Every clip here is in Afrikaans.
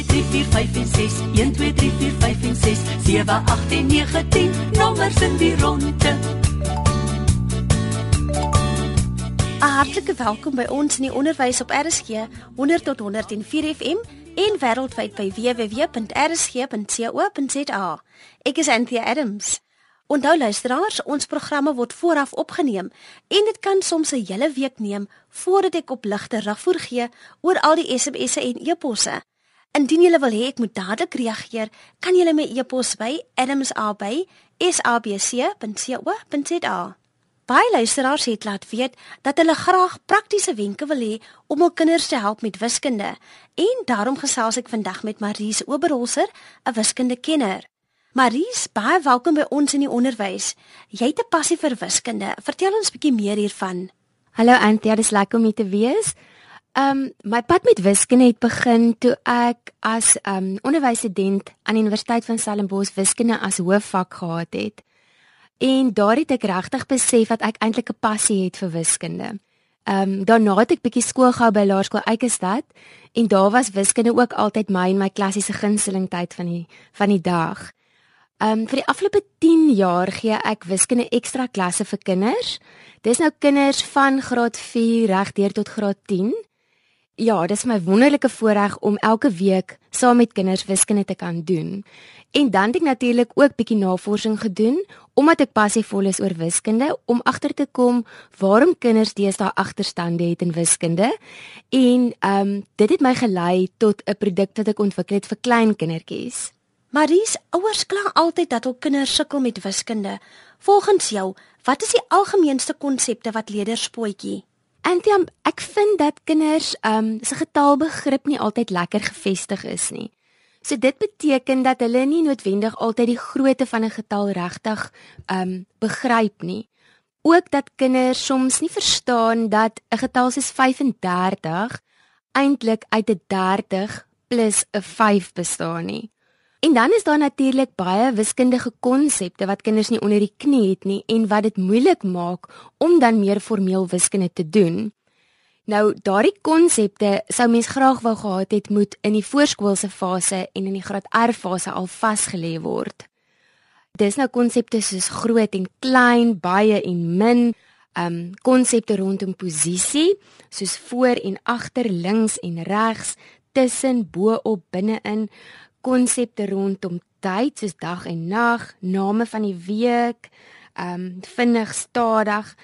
2 3 4 5 en 6 1 2 3 4 5 en 6 7 8 en 9 10 nommers in die ronde. Hartlike welkom by ons in die onderwys op RSG 100 tot 104 FM en wêreldwyd by www.rsg.co.za. Ek is Anthea Adams. Onthou luisteraars, ons programme word vooraf opgeneem en dit kan soms 'n hele week neem voordat ek op ligte terugvoer gee oor al die SMS'e en e-posse. Indien jy wil hê ek moet dadelik reageer, kan jy my e-pos by adams@sabc.co.za. Baie luisteraars het laat weet dat hulle graag praktiese wenke wil hê om hul kinders te help met wiskunde en daarom gesels ek vandag met Maries Oberholzer, 'n wiskundekenner. Maries, baie welkom by ons in die onderwys. Jy het 'n passie vir wiskunde. Vertel ons 'n bietjie meer hiervan. Hallo Antie, dit is lekker om hier te wees. Um my pad met wiskunde het begin toe ek as um onderwysstudent aan die Universiteit van Stellenbosch wiskunde as hoofvak gehad het. En daar het ek regtig besef dat ek eintlik 'n passie het vir wiskunde. Um daarna het ek bietjie skool gehou by Laerskool Eikestad en daar was wiskunde ook altyd my en my klassiese gunsteling tyd van die van die dag. Um vir die afgelope 10 jaar gee ek wiskunde ekstra klasse vir kinders. Dis nou kinders van graad 4 reg deur tot graad 10. Ja, dis my wonderlike voorreg om elke week saam met kinders wiskunde te kan doen. En dan het ek natuurlik ook bietjie navorsing gedoen omdat ek passievol is oor wiskunde om agter te kom waarom kinders deesdae agterstande het in wiskunde. En um dit het my gelei tot 'n produk wat ek ontwikkel het vir klein kindertjies. Maries, ouers kla altyd dat hul kinders sukkel met wiskunde. Volgens jou, wat is die algemeenste konsepte wat leerders spoetjie? Antiam, ek vind dat kinders um se getalbegrip nie altyd lekker gefestig is nie. So dit beteken dat hulle nie noodwendig altyd die grootte van 'n getal regtig um begryp nie. Ook dat kinders soms nie verstaan dat 'n getal soos 35 eintlik uit 'n 30 plus 'n 5 bestaan nie. En dan is daar natuurlik baie wiskundige konsepte wat kinders nie onder die knie het nie en wat dit moeilik maak om dan meer formeel wiskunde te doen. Nou, daardie konsepte sou mens graag wou gehad het moet in die voorskoolse fase en in die graad R fase al vasgelê word. Dis nou konsepte soos groot en klein, baie en min, ehm um, konsepte rondom posisie, soos voor en agter, links en regs, tussen, bo op, binne-in, konsepte rondom tyd soos dag en nag, name van die week, ehm um, vinnig, stadig,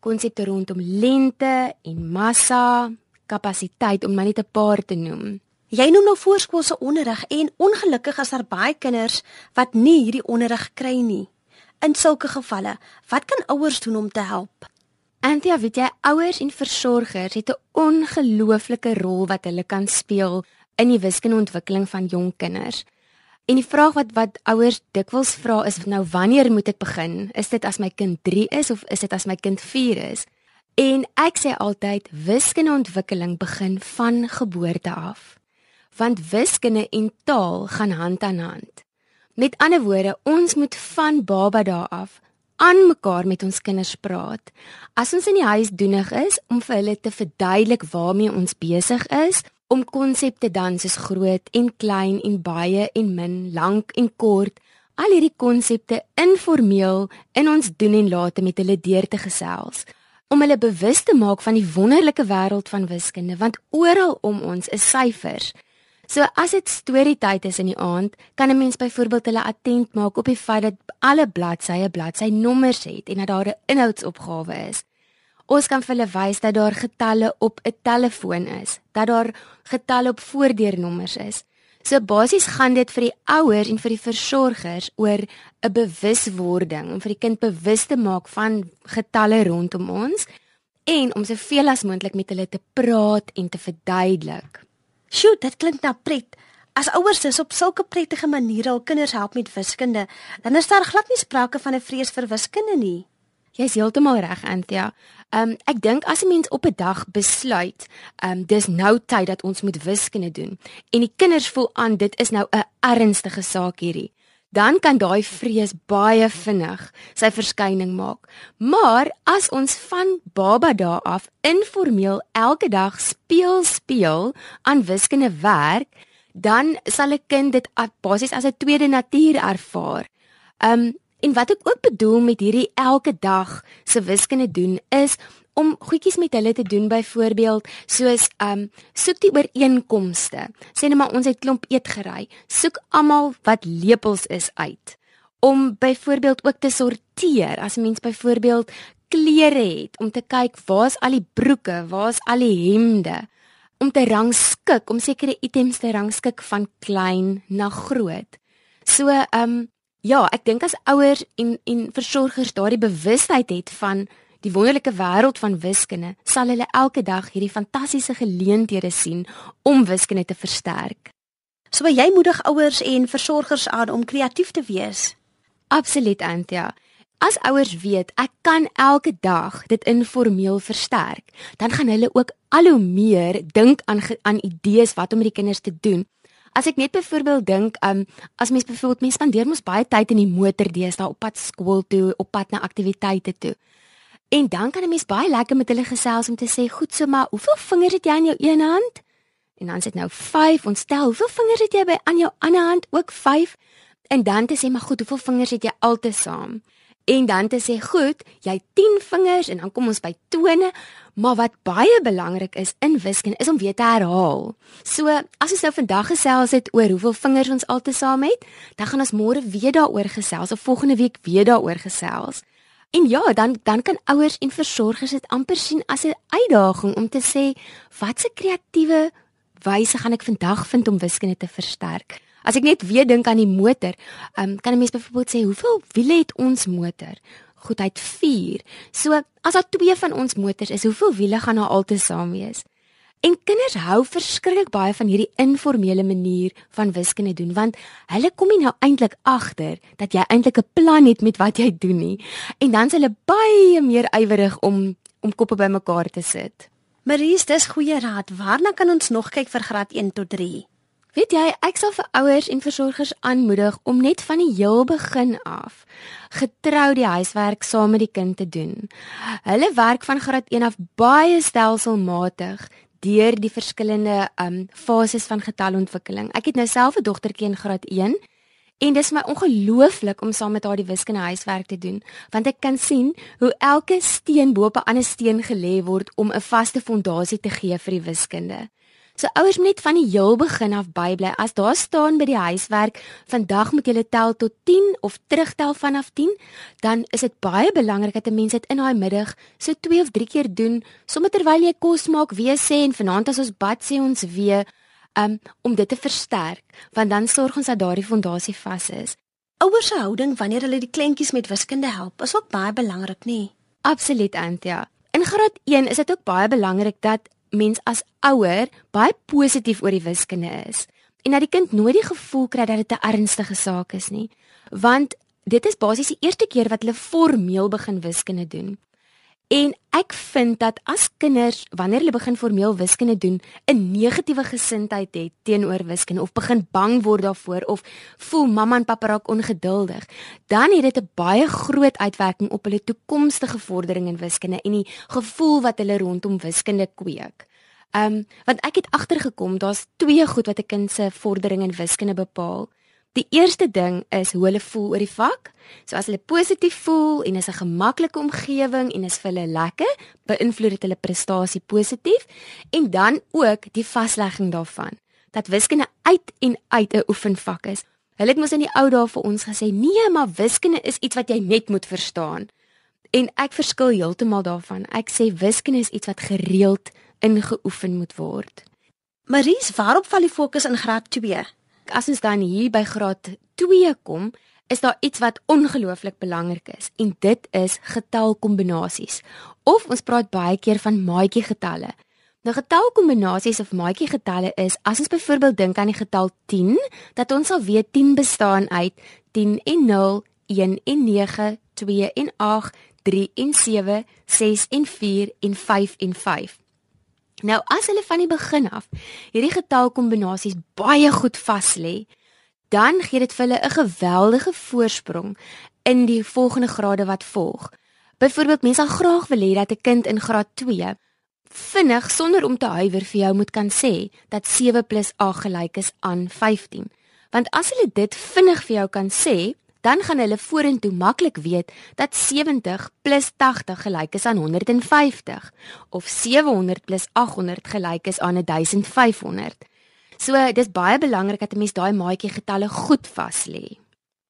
konsepte rondom lengte en massa, kapasiteit om maar net 'n paar te noem. Jy noem nou voorskoolse onderrig en ongelukkig is daar baie kinders wat nie hierdie onderrig kry nie. In sulke gevalle, wat kan ouers doen om te help? Antia, weet jy, ouers en versorgers het 'n ongelooflike rol wat hulle kan speel in die wiskundeontwikkeling van jong kinders. En die vraag wat wat ouers dikwels vra is nou wanneer moet ek begin? Is dit as my kind 3 is of is dit as my kind 4 is? En ek sê altyd wiskundeontwikkeling begin van geboorte af. Want wiskunde en taal gaan hand aan hand. Met ander woorde, ons moet van baba daar af aan mekaar met ons kinders praat. As ons in die huis doenig is om vir hulle te verduidelik waarmee ons besig is, om konsepte dan soos groot en klein en baie en min, lank en kort, al hierdie konsepte informeel in ons doen en late met hulle deur te gesels om hulle bewus te maak van die wonderlike wêreld van wiskunde want oral om ons is syfers. So as dit storietyd is in die aand, kan 'n mens byvoorbeeld hulle attent maak op die feit dat alle bladsye bladsy nommers het en dat daar 'n inhoudsopgawe is. Ons kan vir hulle wys dat daar getalle op 'n telefoon is, dat daar getalle op voordeurnommers is. So basies gaan dit vir die ouers en vir die versorgers oor 'n bewuswording om vir die kind bewus te maak van getalle rondom ons en om soveel as moontlik met hulle te praat en te verduidelik. Sjoe, dit klink na pret. As ouers dis op sulke prettige maniere hul kinders help met wiskunde, dan is daar glad nie sprake van 'n vrees vir wiskunde nie. Jy's heeltemal reg, Anthea. Um, ek dink as 'n mens op 'n dag besluit, um, dis nou tyd dat ons moet wiskunde doen en die kinders voel aan dit is nou 'n ernstige saak hierdie, dan kan daai vrees baie vinnig sy verskyning maak. Maar as ons van baba daar af informeel elke dag speel speel aan wiskunde werk, dan sal 'n kind dit basies as 'n tweede natuur ervaar. Um en wat ek ook bedoel met hierdie elke dag se wiskunde doen is om goedjies met hulle te doen byvoorbeeld soos um soek die ooreenkomste. Sê net maar ons het klomp eetgery. Soek almal wat lepels is uit. Om byvoorbeeld ook te sorteer. As 'n mens byvoorbeeld klere het om te kyk waar's al die broeke, waar's al die hemde om te rangskik, om sekere items te rangskik van klein na groot. So, ehm um, ja, ek dink as ouers en en versorgers daardie bewustheid het van die wonderlike wêreld van wiskunde, sal hulle elke dag hierdie fantastiese geleenthede sien om wiskunde te versterk. So jy moedig ouers en versorgers aan om kreatief te wees. Absoluut, Antia. As ouers weet ek kan elke dag dit informeel versterk, dan gaan hulle ook al hoe meer dink aan aan idees wat om met die kinders te doen. As ek net byvoorbeeld dink, um, as mens byvoorbeeld mens spandeer mos baie tyd in die motor deesdae op pad skool toe, op pad na aktiwiteite toe. En dan kan 'n mens baie lekker met hulle gesels om te sê, "Goed so, maar hoeveel vingers het jy aan jou een hand?" En dan sê dit nou 5, ons tel, "Hoeveel vingers het jy by aan jou ander hand?" Ook 5. En dan te sê, "Maar goed, hoeveel vingers het jy altesaam?" En dan te sê, "Goed, jy 10 vingers en dan kom ons by tone, maar wat baie belangrik is in wiskunde is om weer te herhaal." So, as ons nou vandag gesels het oor hoeveel vingers ons altesaam het, dan gaan ons môre weer daaroor gesels of volgende week weer daaroor gesels. En ja, dan dan kan ouers en versorgers dit amper sien as 'n uitdaging om te sê, "Watse kreatiewe wyse gaan ek vandag vind om wiskunde te versterk?" As ek net weer dink aan die motor, um, kan 'n mens byvoorbeeld sê hoeveel wiele het ons motor? Goed, hy het 4. So, as daar twee van ons motors is, hoeveel wiele gaan daar altesaam wees? En kinders hou verskriklik baie van hierdie informele manier van wiskunde doen want hulle kom nie nou eintlik agter dat jy eintlik 'n plan het met wat jy doen nie. En dan is hulle baie meer ywerig om om koppe bymekaar te sit. Maries, dis goeie raad. Waarna kan ons nog kyk vir graad 1 tot 3? Weet jy, ek sal vir ouers en versorgers aanmoedig om net van die heel begin af getrou die huiswerk saam met die kind te doen. Hulle werk van graad 1 af baie stelselmatig deur die verskillende um fases van getalontwikkeling. Ek het nou self 'n dogtertjie in graad 1 en dis my ongelooflik om saam met haar die wiskunde huiswerk te doen, want ek kan sien hoe elke steen bo op 'n ander steen gelê word om 'n vaste fondasie te gee vir die wiskunde. So ouers moet net van die heel begin af bybly. As daar staan by die huiswerk, vandag moet jy tel tot 10 of terugtel vanaf 10, dan is dit baie belangrik dat 'n mens dit in daai middag so 2 of 3 keer doen, sommer terwyl jy kos maak, weer sê en vanaand as ons bad sê ons weer um, om dit te versterk, want dan sorg ons dat daardie fondasie vas is. Ouers se houding wanneer hulle die kleintjies met wiskunde help, is ook baie belangrik, nê? Absoluut, Antia. In graad 1 is dit ook baie belangrik dat mens as ouer baie positief oor die wiskunde is en dat die kind nooit die gevoel kry dat dit 'n ernstige saak is nie want dit is basies die eerste keer wat hulle formeel begin wiskunde doen En ek vind dat as kinders wanneer hulle begin formeel wiskunde doen, 'n negatiewe gesindheid het teenoor wiskunde of begin bang word daarvoor of voel mamma en pappa raak ongeduldig, dan het dit 'n baie groot uitwerking op hulle toekomstige vordering in wiskunde en die gevoel wat hulle rondom wiskunde kweek. Ehm um, want ek het agtergekom daar's twee goed wat 'n kind se vordering in wiskunde bepaal. Die eerste ding is hoe hulle voel oor die vak. So as hulle positief voel en is 'n gemaklike omgewing en is vir hulle lekker, beïnvloed dit hulle prestasie positief en dan ook die vaslegging daarvan dat wiskunde uit en uit 'n oefenvak is. Hulle het mos in die ou dae vir ons gesê, "Nee, maar wiskunde is iets wat jy net moet verstaan." En ek verskil heeltemal daarvan. Ek sê wiskunde is iets wat gereeld ingeoefen moet word. Maries, waarop val die fokus in graad 2? As ons dan hier by graad 2 kom, is daar iets wat ongelooflik belangrik is en dit is getalkombinasies. Of ons praat baie keer van maatjie getalle. Nou getalkombinasies of maatjie getalle is as ons byvoorbeeld dink aan die getal 10, dat ons sal weet 10 bestaan uit 10 en 0, 1 en 9, 2 en 8, 3 en 7, 6 en 4 en 5 en 5. Nou as hulle van die begin af hierdie getalkombinasies baie goed vas lê, dan gee dit vir hulle 'n geweldige voorsprong in die volgende grade wat volg. Byvoorbeeld, mense sal graag wil hê dat 'n kind in graad 2 vinnig sonder om te huiwer vir jou moet kan sê dat 7 + 8 gelyk is aan 15. Want as hulle dit vinnig vir jou kan sê, dan gaan hulle vorentoe maklik weet dat 70 + 80 gelyk is aan 150 of 700 + 800 gelyk is aan 1500. So dis baie belangrik dat 'n mens daai maatjie getalle goed vas lê.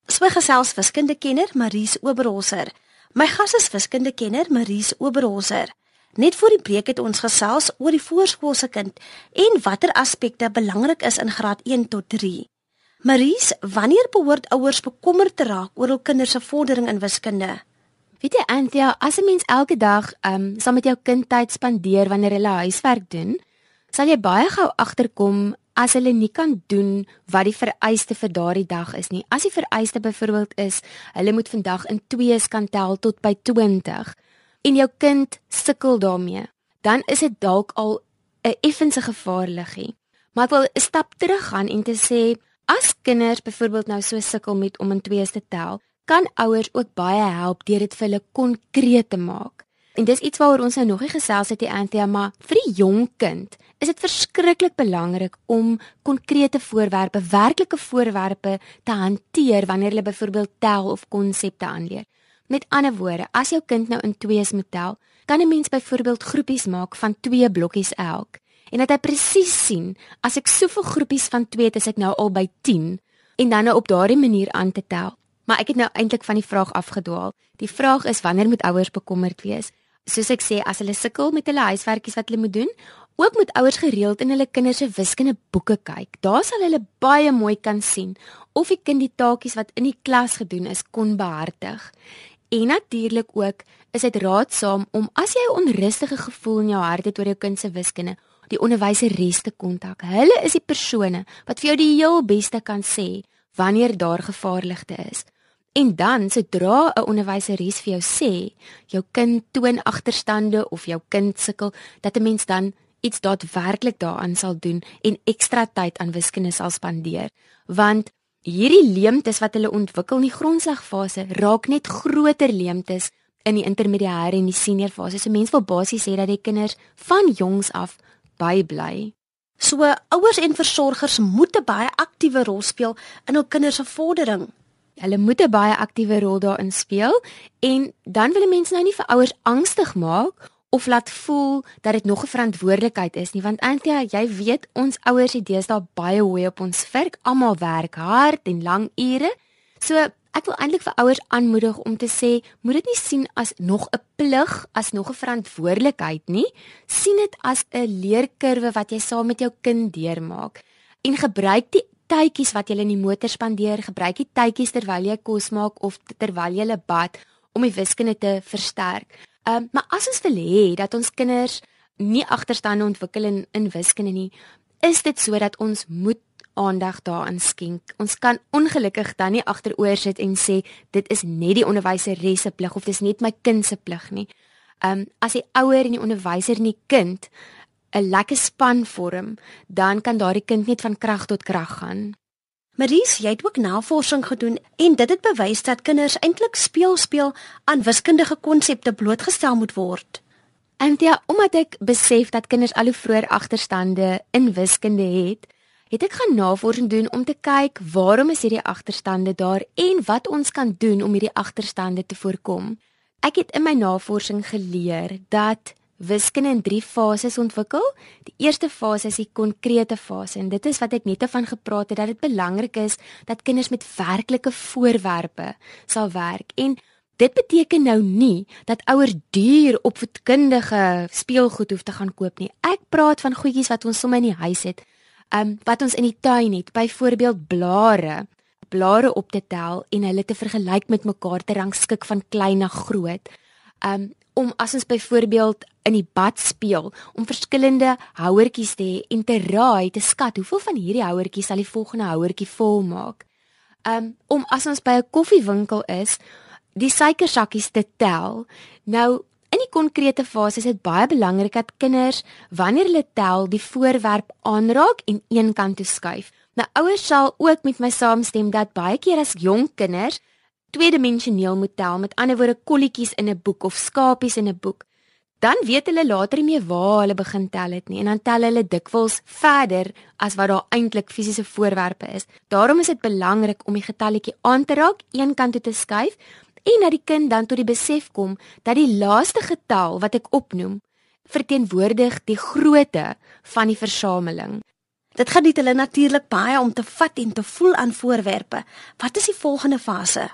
So gesels wiskundekenner Maries Oberholzer. My gas is wiskundekenner Maries Oberholzer. Net voor die breek het ons gesels oor die voorskoolse kind en watter aspekte belangrik is in graad 1 tot 3. Maries, wanneer behoort ouers bekommerd te raak oor hul kinders se vordering in wiskunde? Weet jy Anthea, as 'n mens elke dag ehm um, saam met jou kind tyd spandeer wanneer hulle huiswerk doen, sal jy baie gou agterkom as hulle nie kan doen wat die vereiste vir daardie dag is nie. As die vereiste byvoorbeeld is, hulle moet vandag in 2's kan tel tot by 20 en jou kind sukkel daarmee, dan is dit dalk al 'n effense gevaarliggie. Maar ek wil 'n stap terug gaan en te sê As kinders byvoorbeeld nou so sukkel met om in twees te tel, kan ouers ook baie help deur dit vir hulle konkreet te maak. En dis iets waaroor ons nou nog nie gesels het hier Anthea, maar vir die jong kind is dit verskriklik belangrik om konkrete voorwerpe, werklike voorwerpe te hanteer wanneer hulle byvoorbeeld tel of konsepte aanleer. Met ander woorde, as jou kind nou in twees moet tel, kan 'n mens byvoorbeeld groepies maak van 2 blokkies elk en dat hy presies sien as ek soveel groepies van 2 het, is ek nou al by 10 en dan nou op daardie manier aan te tel. Maar ek het nou eintlik van die vraag afgedwaal. Die vraag is wanneer moet ouers bekommerd wees? Soos ek sê, as hulle sukkel met hulle huiswerkies wat hulle moet doen, ook moet ouers gereeld in hulle kinders se wiskunde boeke kyk. Daar sal hulle baie mooi kan sien of die kind die taakies wat in die klas gedoen is kon behartig. En natuurlik ook is dit raadsaam om as jy 'n onrustige gevoel in jou hart het oor jou kind se wiskunde, die onderwyseres te kontak. Hulle is die persone wat vir jou die heel beste kan sê wanneer daar gevaarligte is. En dan sodra 'n onderwyseres vir jou sê jou kind toon agterstande of jou kind sukkel, dat 'n mens dan iets daadwerklik daaraan sal doen en ekstra tyd aan wiskunde sal spandeer. Want hierdie leemtes wat hulle ontwikkel in die grondslagfase raak net groter leemtes in die intermediêre en die senior fase. So mense wil basies sê dat die kinders van jongs af bybly. So ouers en versorgers moet 'n baie aktiewe rol speel in hul kinders se vordering. Hulle moet 'n baie aktiewe rol daarin speel en dan wil mense nou nie vir ouers angstig maak of laat voel dat dit nog 'n verantwoordelikheid is nie want Antia, jy weet ons ouers het deesdae baie hoë op ons werk, almal werk hard en lang ure. So Ek wil eintlik vir ouers aanmoedig om te sê, moet dit nie sien as nog 'n plig, as nog 'n verantwoordelikheid nie. sien dit as 'n leerkurwe wat jy saam met jou kind deurmaak. En gebruik die tydjies wat jy in die motor spandeer, gebruik die tydjies terwyl jy kos maak of terwyl jy bad om die wiskunde te versterk. Ehm, um, maar as ons wil hê dat ons kinders nie agterstande ontwikkel in in wiskunde nie, is dit sodat ons moet aandag daaraan skenk. Ons kan ongelukkig dan nie agteroor sit en sê dit is net die onderwyser se plig of dis net my kind se plig nie. Um as die ouer en die onderwyser en die kind 'n lekker span vorm, dan kan daardie kind net van krag tot krag gaan. Maries, jy het ook navorsing gedoen en dit het bewys dat kinders eintlik speel speel aan wiskundige konsepte blootgestel moet word. En ja, omdat ek besef dat kinders al hoe vroeër agterstande in wiskunde het, het ek gaan navorsing doen om te kyk waarom is hierdie agterstande daar en wat ons kan doen om hierdie agterstande te voorkom. Ek het in my navorsing geleer dat wiskunde in 3 fases ontwikkel. Die eerste fase is die konkrete fase en dit is wat ek net van gepraat het dat dit belangrik is dat kinders met werklike voorwerpe sal werk en Dit beteken nou nie dat ouers duur opvoedkundige speelgoed hoef te gaan koop nie. Ek praat van goedjies wat ons sommer in die huis het um, wat ons in die tuin het, byvoorbeeld blare, blare op te tel en hulle te vergelyk met mekaar te rangskik van klein na groot. Um om as ons byvoorbeeld in die bad speel om verskillende houertjies te hê en te raai te skat hoeveel van hierdie houertjies sal die volgende houertjie vol maak. Um om as ons by 'n koffiewinkel is, die suikersakkies te tel. Nou die konkrete fase is dit baie belangrik dat kinders wanneer hulle tel die voorwerp aanraak en een kant toe skuif. Nou ouers sal ook met my saamstem dat baie keer as jong kinders tweedimensioneel moet tel, met ander woorde kolletjies in 'n boek of skapies in 'n boek, Dan weet hulle later nie meer waar hulle begin tel het nie en dan tel hulle dikwels verder as wat daar eintlik fisiese voorwerpe is. Daarom is dit belangrik om die getalletjie aan te raak, een kant toe te skuif en dat die kind dan tot die besef kom dat die laaste getal wat ek opnoem verteenwoordig die grootte van die versameling. Dit geniet hulle natuurlik baie om te vat en te voel aan voorwerpe. Wat is die volgende fase?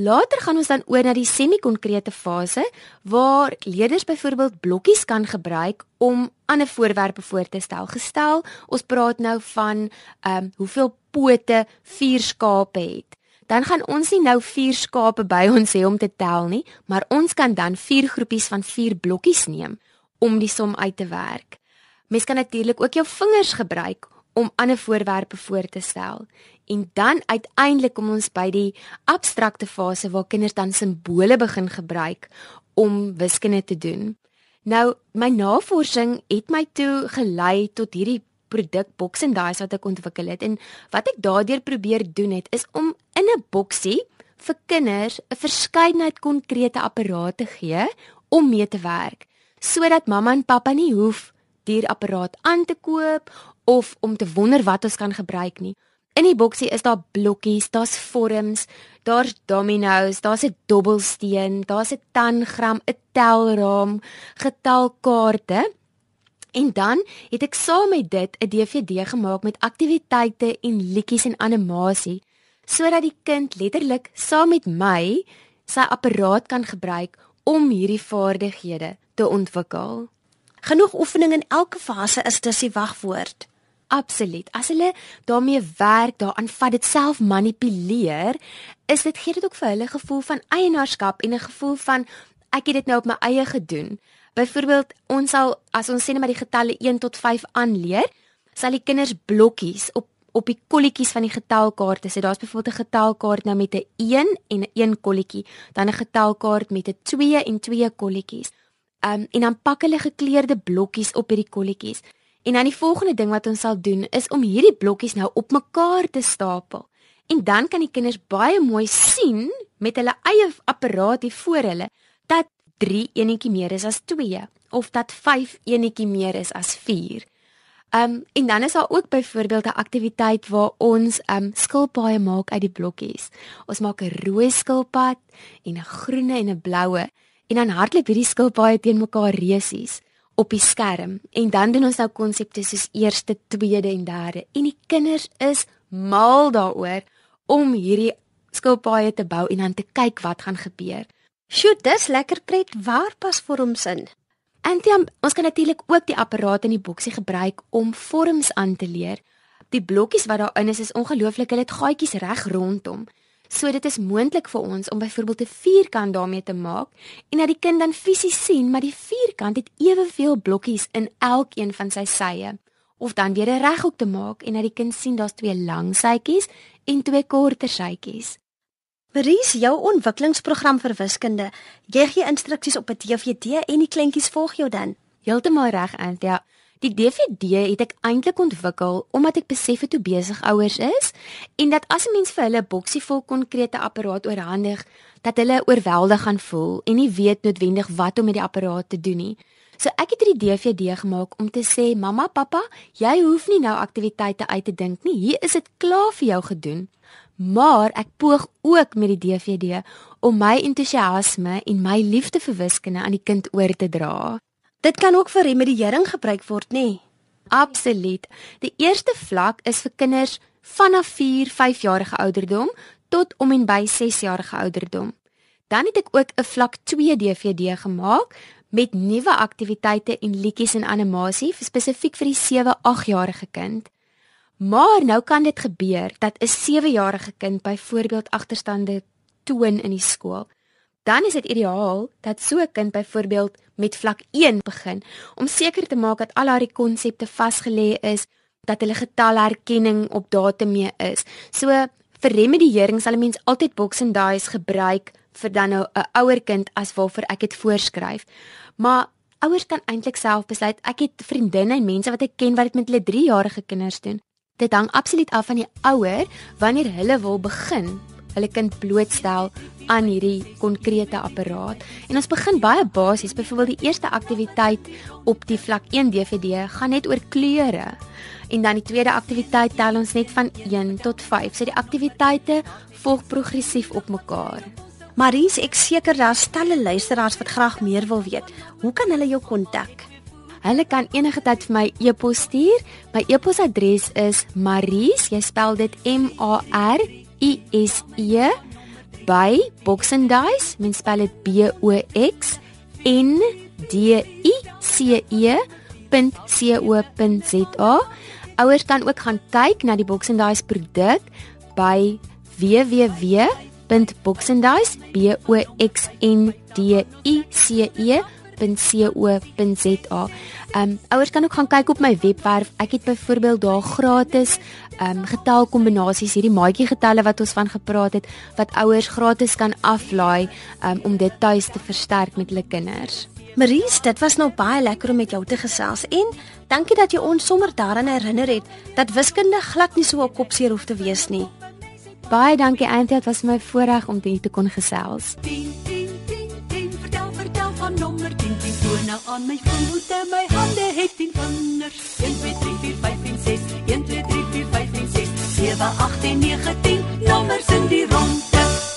Later gaan ons dan oor na die semi-konkrete fase waar leerders byvoorbeeld blokkies kan gebruik om ander voorwerpe voor te stel. Gestel, ons praat nou van ehm um, hoeveel pote vier skape het. Dan gaan ons nie nou vier skape by ons hê om te tel nie, maar ons kan dan vier groepies van vier blokkies neem om die som uit te werk. Mens kan natuurlik ook jou vingers gebruik om ander voorwerpe voor te stel. En dan uiteindelik kom ons by die abstrakte fase waar kinders dan simbole begin gebruik om wiskunde te doen. Nou, my navorsing het my toe gelei tot hierdie produk Box and Dice wat ek ontwikkel het en wat ek daardeur probeer doen het is om in 'n boksie vir kinders 'n verskeidenheid konkrete apparate gee om mee te werk sodat mamma en pappa nie hoef die apparaat aan te koop of om te wonder wat ons kan gebruik nie. In die boksie is daar blokkies, daar's vorms, daar's dominos, daar's 'n dobbelsteen, daar's 'n tangram, 'n telraam, getalkaarte. En dan het ek saam met dit 'n DVD gemaak met aktiwiteite en liedjies en animasie sodat die kind letterlik saam met my sy apparaat kan gebruik om hierdie vaardighede te ontwikkel. Genoeg oefening in elke fase is dus die wagwoord. Absoluut. As hulle daarmee werk, daaraan vat dit self manipuleer, is dit gee dit ook vir hulle gevoel van eienaarskap en 'n gevoel van ek het dit nou op my eie gedoen. Byvoorbeeld, ons sal as ons sê net maar die getalle 1 tot 5 aanleer, sal die kinders blokkies op op die kolletjies van die getalkaarte sê daar's byvoorbeeld 'n getalkaart nou met 'n 1 en 'n 1 kolletjie, dan 'n getalkaart met 'n 2 en 2 kolletjies. Um en dan pak hulle gekleurde blokkies op hierdie kolletjies. En dan die volgende ding wat ons sal doen is om hierdie blokkies nou op mekaar te stapel. En dan kan die kinders baie mooi sien met hulle eie apparaat hier voor hulle 3 enetjie meer is as 2 of dat 5 enetjie meer is as 4. Um en dan is daar ook byvoorbeeld 'n aktiwiteit waar ons um skilpaaie maak uit die blokkies. Ons maak 'n rooi skilpad en 'n groene en 'n bloue en dan hardloop hierdie skilpaaie teen mekaar resies op die skerm en dan doen ons nou konsepte soos eerste, tweede en derde en die kinders is mal daaroor om hierdie skilpaaie te bou en dan te kyk wat gaan gebeur. Sjoe, dis lekker pret. Waar pas vorms in? Dan ons kan natuurlik ook die apparaat in die boksie gebruik om vorms aan te leer. Die blokkies wat daarin is is ongelooflik. Hulle het gaatjies reg rondom. So dit is moontlik vir ons om byvoorbeeld 'n vierkant daarmee te maak en dat die kind dan fisies sien maar die vierkant het eweveel blokkies in elkeen van sy sye of dan weer 'n reghoek te maak en dat die kind sien daar's twee lang sytjies en twee korter sytjies. Maries, jou ontwikkelingsprogram vir wiskunde, jy gee instruksies op 'n DVD en die kleintjies volg jou dan. Heeltemal reg, Ant. Ja. Die DVD het ek eintlik ontwikkel omdat ek besef het hoe besig ouers is en dat as 'n mens vir hulle 'n boksie vol konkrete apparaat oorhandig, dat hulle oorweldig gaan voel en nie weet noodwendig wat om met die apparaat te doen nie. So ek het hierdie DVD gemaak om te sê, "Mamma, pappa, jy hoef nie nou aktiwiteite uit te dink nie. Hier is dit klaar vir jou gedoen." Maar ek poog ook met die DVD om my entoesiasme en my liefde vir wiskunde aan die kind oor te dra. Dit kan ook vir remediering gebruik word, nê? Nee? Absoluut. Die eerste vlak is vir kinders vanaf 4, 5 jarige ouderdom tot om en by 6 jarige ouderdom. Dan het ek ook 'n vlak 2 DVD gemaak met nuwe aktiwiteite en liedjies en animasie spesifiek vir die 7, 8 jarige kind. Maar nou kan dit gebeur dat 'n 7 jarige kind byvoorbeeld agterstande toon in die skool dan is dit ideaal dat so 'n kind byvoorbeeld met vlak 1 begin om seker te maak dat al haar konsepte vasgelê is, dat hulle getalherkenning op datum mee is. So vir remediering sal 'n mens altyd box and dice gebruik vir dan nou 'n ouer kind as waarvoor ek dit voorskryf. Maar ouers kan eintlik self besluit. Ek het vriendinne en mense wat ek ken wat dit met hulle 3-jarige kinders doen. Dit hang absoluut af van die ouer wanneer hulle wil begin hulle kind blootstel aan hierdie konkrete apparaat. En ons begin baie basies. Byvoorbeeld die eerste aktiwiteit op die vlak 1 DVD gaan net oor kleure. En dan die tweede aktiwiteit tel ons net van 1 tot 5. So die aktiwiteite volg progressief op mekaar. Maries, ek seker daar stalle luisteraars wat graag meer wil weet. Hoe kan hulle jou kontak? Hulle kan enige tyd vir my e-pos stuur. My e-posadres is maries, jy spel dit M A R I S E by Boxendice, mens spel dit B O X N D I C E.co.za. Ouers kan ook gaan kyk na die Boxendice produk by www.boxendice.co.za Ehm um, ouers kan ook gaan kyk op my webwerf. Ek het byvoorbeeld daar gratis ehm um, getalkombinasies, hierdie maatjie getalle wat ons van gepraat het, wat ouers gratis kan aflaai um, om dit tuis te versterk met hulle kinders. Maries, dit was nou baie lekker om met jou te gesels en dankie dat jy ons sommer daaraan herinner het dat wiskunde glad nie so 'n kopseer hoef te wees nie. Baie dankie Antjie, dit was my voorreg om dit te kon gesels. nou aan my van hoe te my hande het tien vingers. 1 2 3 4 5 en 6 1 2 3 4 5 en 6 7 8 en 9 10 nommers in die ronde.